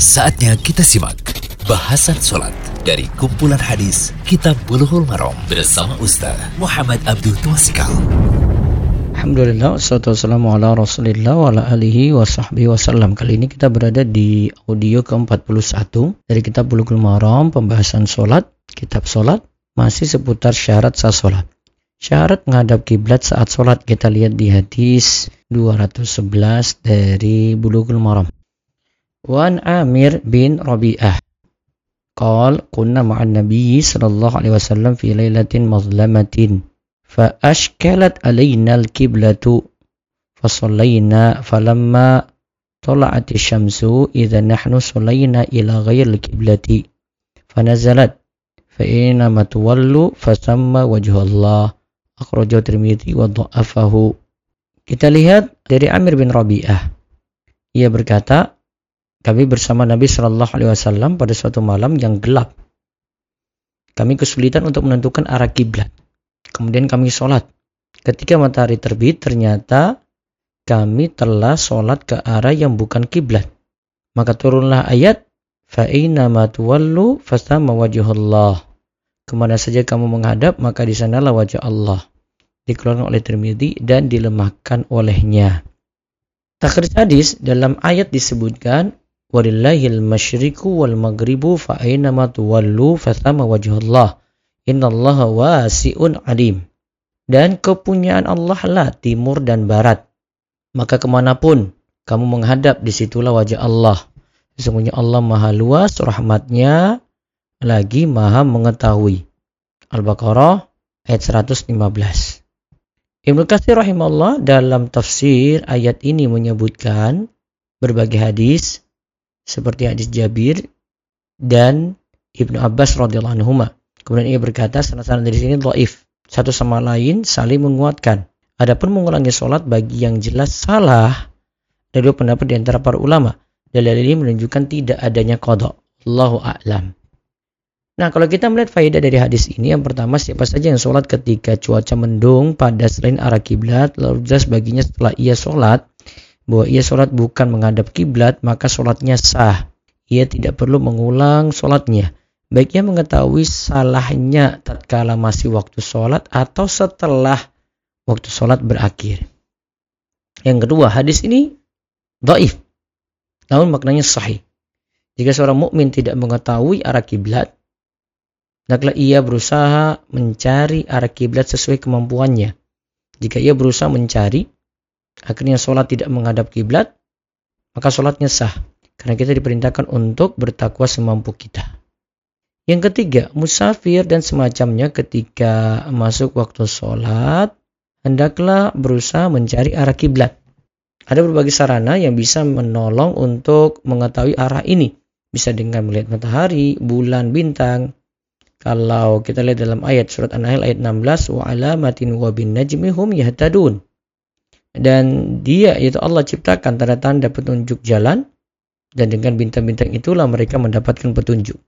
Saatnya kita simak bahasan sholat dari kumpulan hadis Kitab Bulughul Maram bersama Ustaz Muhammad Abdul Twasikal. Alhamdulillah, wassalatu ala rasulillah wa sahbihi wasallam. Kali ini kita berada di audio ke-41 dari kitab Bulughul Maram, pembahasan sholat, kitab sholat, masih seputar syarat sah sholat. Syarat menghadap kiblat saat sholat kita lihat di hadis 211 dari Bulughul Maram. Wan Amir bin Rabi'ah قال كنا مع النبي صلى الله عليه وسلم في ليلة مظلمة فأشكلت علينا الكبلة فصلينا فلما طلعت الشمس إذا نحن صلينا إلى غير الكبلة فنزلت فإنما تولوا فسمى وجه الله. أخرجه الترمذي وضعفه. Kita lihat dari Amir bin Rabi'ah. Ia berkata, kami bersama Nabi Shallallahu Alaihi Wasallam pada suatu malam yang gelap. Kami kesulitan untuk menentukan arah kiblat. Kemudian kami sholat. Ketika matahari terbit, ternyata kami telah sholat ke arah yang bukan kiblat. Maka turunlah ayat, fa'ina matuwallu fasama wajhullah. Ke mana saja kamu menghadap, maka di sanalah wajah Allah. Dikeluarkan oleh Tirmidzi dan dilemahkan olehnya. Takrir hadis dalam ayat disebutkan walillahil masyriku wal maghribu fa ma tuwallu fathama wajhullah. Innallaha wasi'un alim. Dan kepunyaan Allah lah timur dan barat. Maka ke mana pun kamu menghadap di situlah wajah Allah. Sesungguhnya Allah maha luas rahmatnya lagi maha mengetahui. Al-Baqarah ayat 115 Ibnu Katsir rahimahullah dalam tafsir ayat ini menyebutkan berbagai hadis seperti hadis Jabir dan Ibnu Abbas radhiyallahu anhu. Kemudian ia berkata, sanad-sanad dari sini dhaif. Satu sama lain saling menguatkan. Adapun mengulangi sholat bagi yang jelas salah dari dua pendapat di antara para ulama. Dalil ini menunjukkan tidak adanya kodok. Allahu a'lam. Nah, kalau kita melihat faedah dari hadis ini, yang pertama siapa saja yang sholat ketika cuaca mendung pada selain arah kiblat, lalu jelas baginya setelah ia sholat, bahwa ia sholat bukan menghadap kiblat, maka sholatnya sah. Ia tidak perlu mengulang sholatnya. Baiknya mengetahui salahnya tatkala masih waktu sholat atau setelah waktu sholat berakhir. Yang kedua, hadis ini doif, namun maknanya sahih. Jika seorang mukmin tidak mengetahui arah kiblat, hendaklah ia berusaha mencari arah kiblat sesuai kemampuannya. Jika ia berusaha mencari, akhirnya sholat tidak menghadap kiblat, maka sholatnya sah. Karena kita diperintahkan untuk bertakwa semampu kita. Yang ketiga, musafir dan semacamnya ketika masuk waktu sholat, hendaklah berusaha mencari arah kiblat. Ada berbagai sarana yang bisa menolong untuk mengetahui arah ini. Bisa dengan melihat matahari, bulan, bintang. Kalau kita lihat dalam ayat surat An-Nahl ayat 16, wa alamatin wa bin najmi hum yahtadun dan dia yaitu Allah ciptakan tanda-tanda petunjuk jalan dan dengan bintang-bintang itulah mereka mendapatkan petunjuk.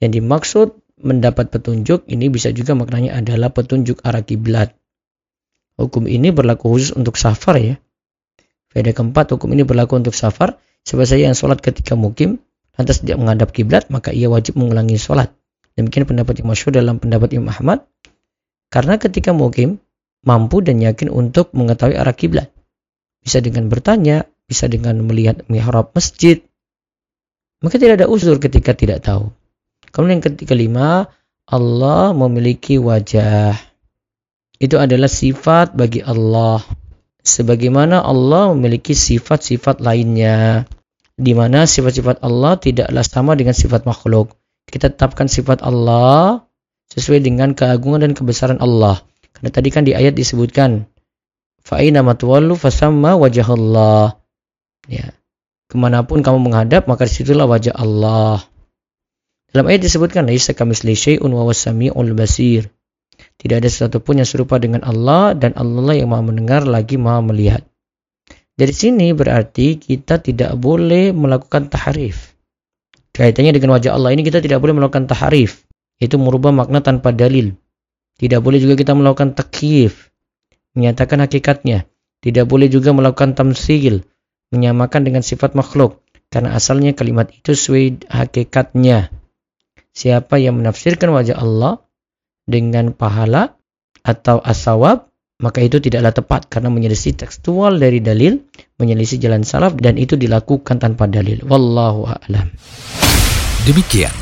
Yang dimaksud mendapat petunjuk ini bisa juga maknanya adalah petunjuk arah kiblat. Hukum ini berlaku khusus untuk safar ya. Faedah keempat, hukum ini berlaku untuk safar. Sebab saya yang sholat ketika mukim, lantas tidak menghadap kiblat, maka ia wajib mengulangi sholat. Demikian pendapat yang masyhur dalam pendapat Imam Ahmad. Karena ketika mukim, mampu dan yakin untuk mengetahui arah kiblat. Bisa dengan bertanya, bisa dengan melihat mihrab masjid. Maka tidak ada uzur ketika tidak tahu. Kemudian yang lima, Allah memiliki wajah. Itu adalah sifat bagi Allah. Sebagaimana Allah memiliki sifat-sifat lainnya. Di mana sifat-sifat Allah tidaklah sama dengan sifat makhluk. Kita tetapkan sifat Allah sesuai dengan keagungan dan kebesaran Allah. Karena tadi kan di ayat disebutkan fa'ina matwallu fasamma wajahullah. Ya. Ke mana pun kamu menghadap, maka di situlah wajah Allah. Dalam ayat disebutkan, Laisa kamisli syai'un wa wasami'ul basir. Tidak ada sesuatu pun yang serupa dengan Allah dan Allah yang maha mendengar lagi maha melihat. Dari sini berarti kita tidak boleh melakukan taharif. Kaitannya dengan wajah Allah ini kita tidak boleh melakukan taharif. Itu merubah makna tanpa dalil. Tidak boleh juga kita melakukan takyif, menyatakan hakikatnya. Tidak boleh juga melakukan tamsil, menyamakan dengan sifat makhluk. karena asalnya kalimat itu sesuai hakikatnya. Siapa yang menafsirkan wajah Allah dengan pahala atau asawab, maka itu tidaklah tepat karena menyelisih tekstual dari dalil, menyelisih jalan salaf dan itu dilakukan tanpa dalil. Wallahu a'lam. Demikian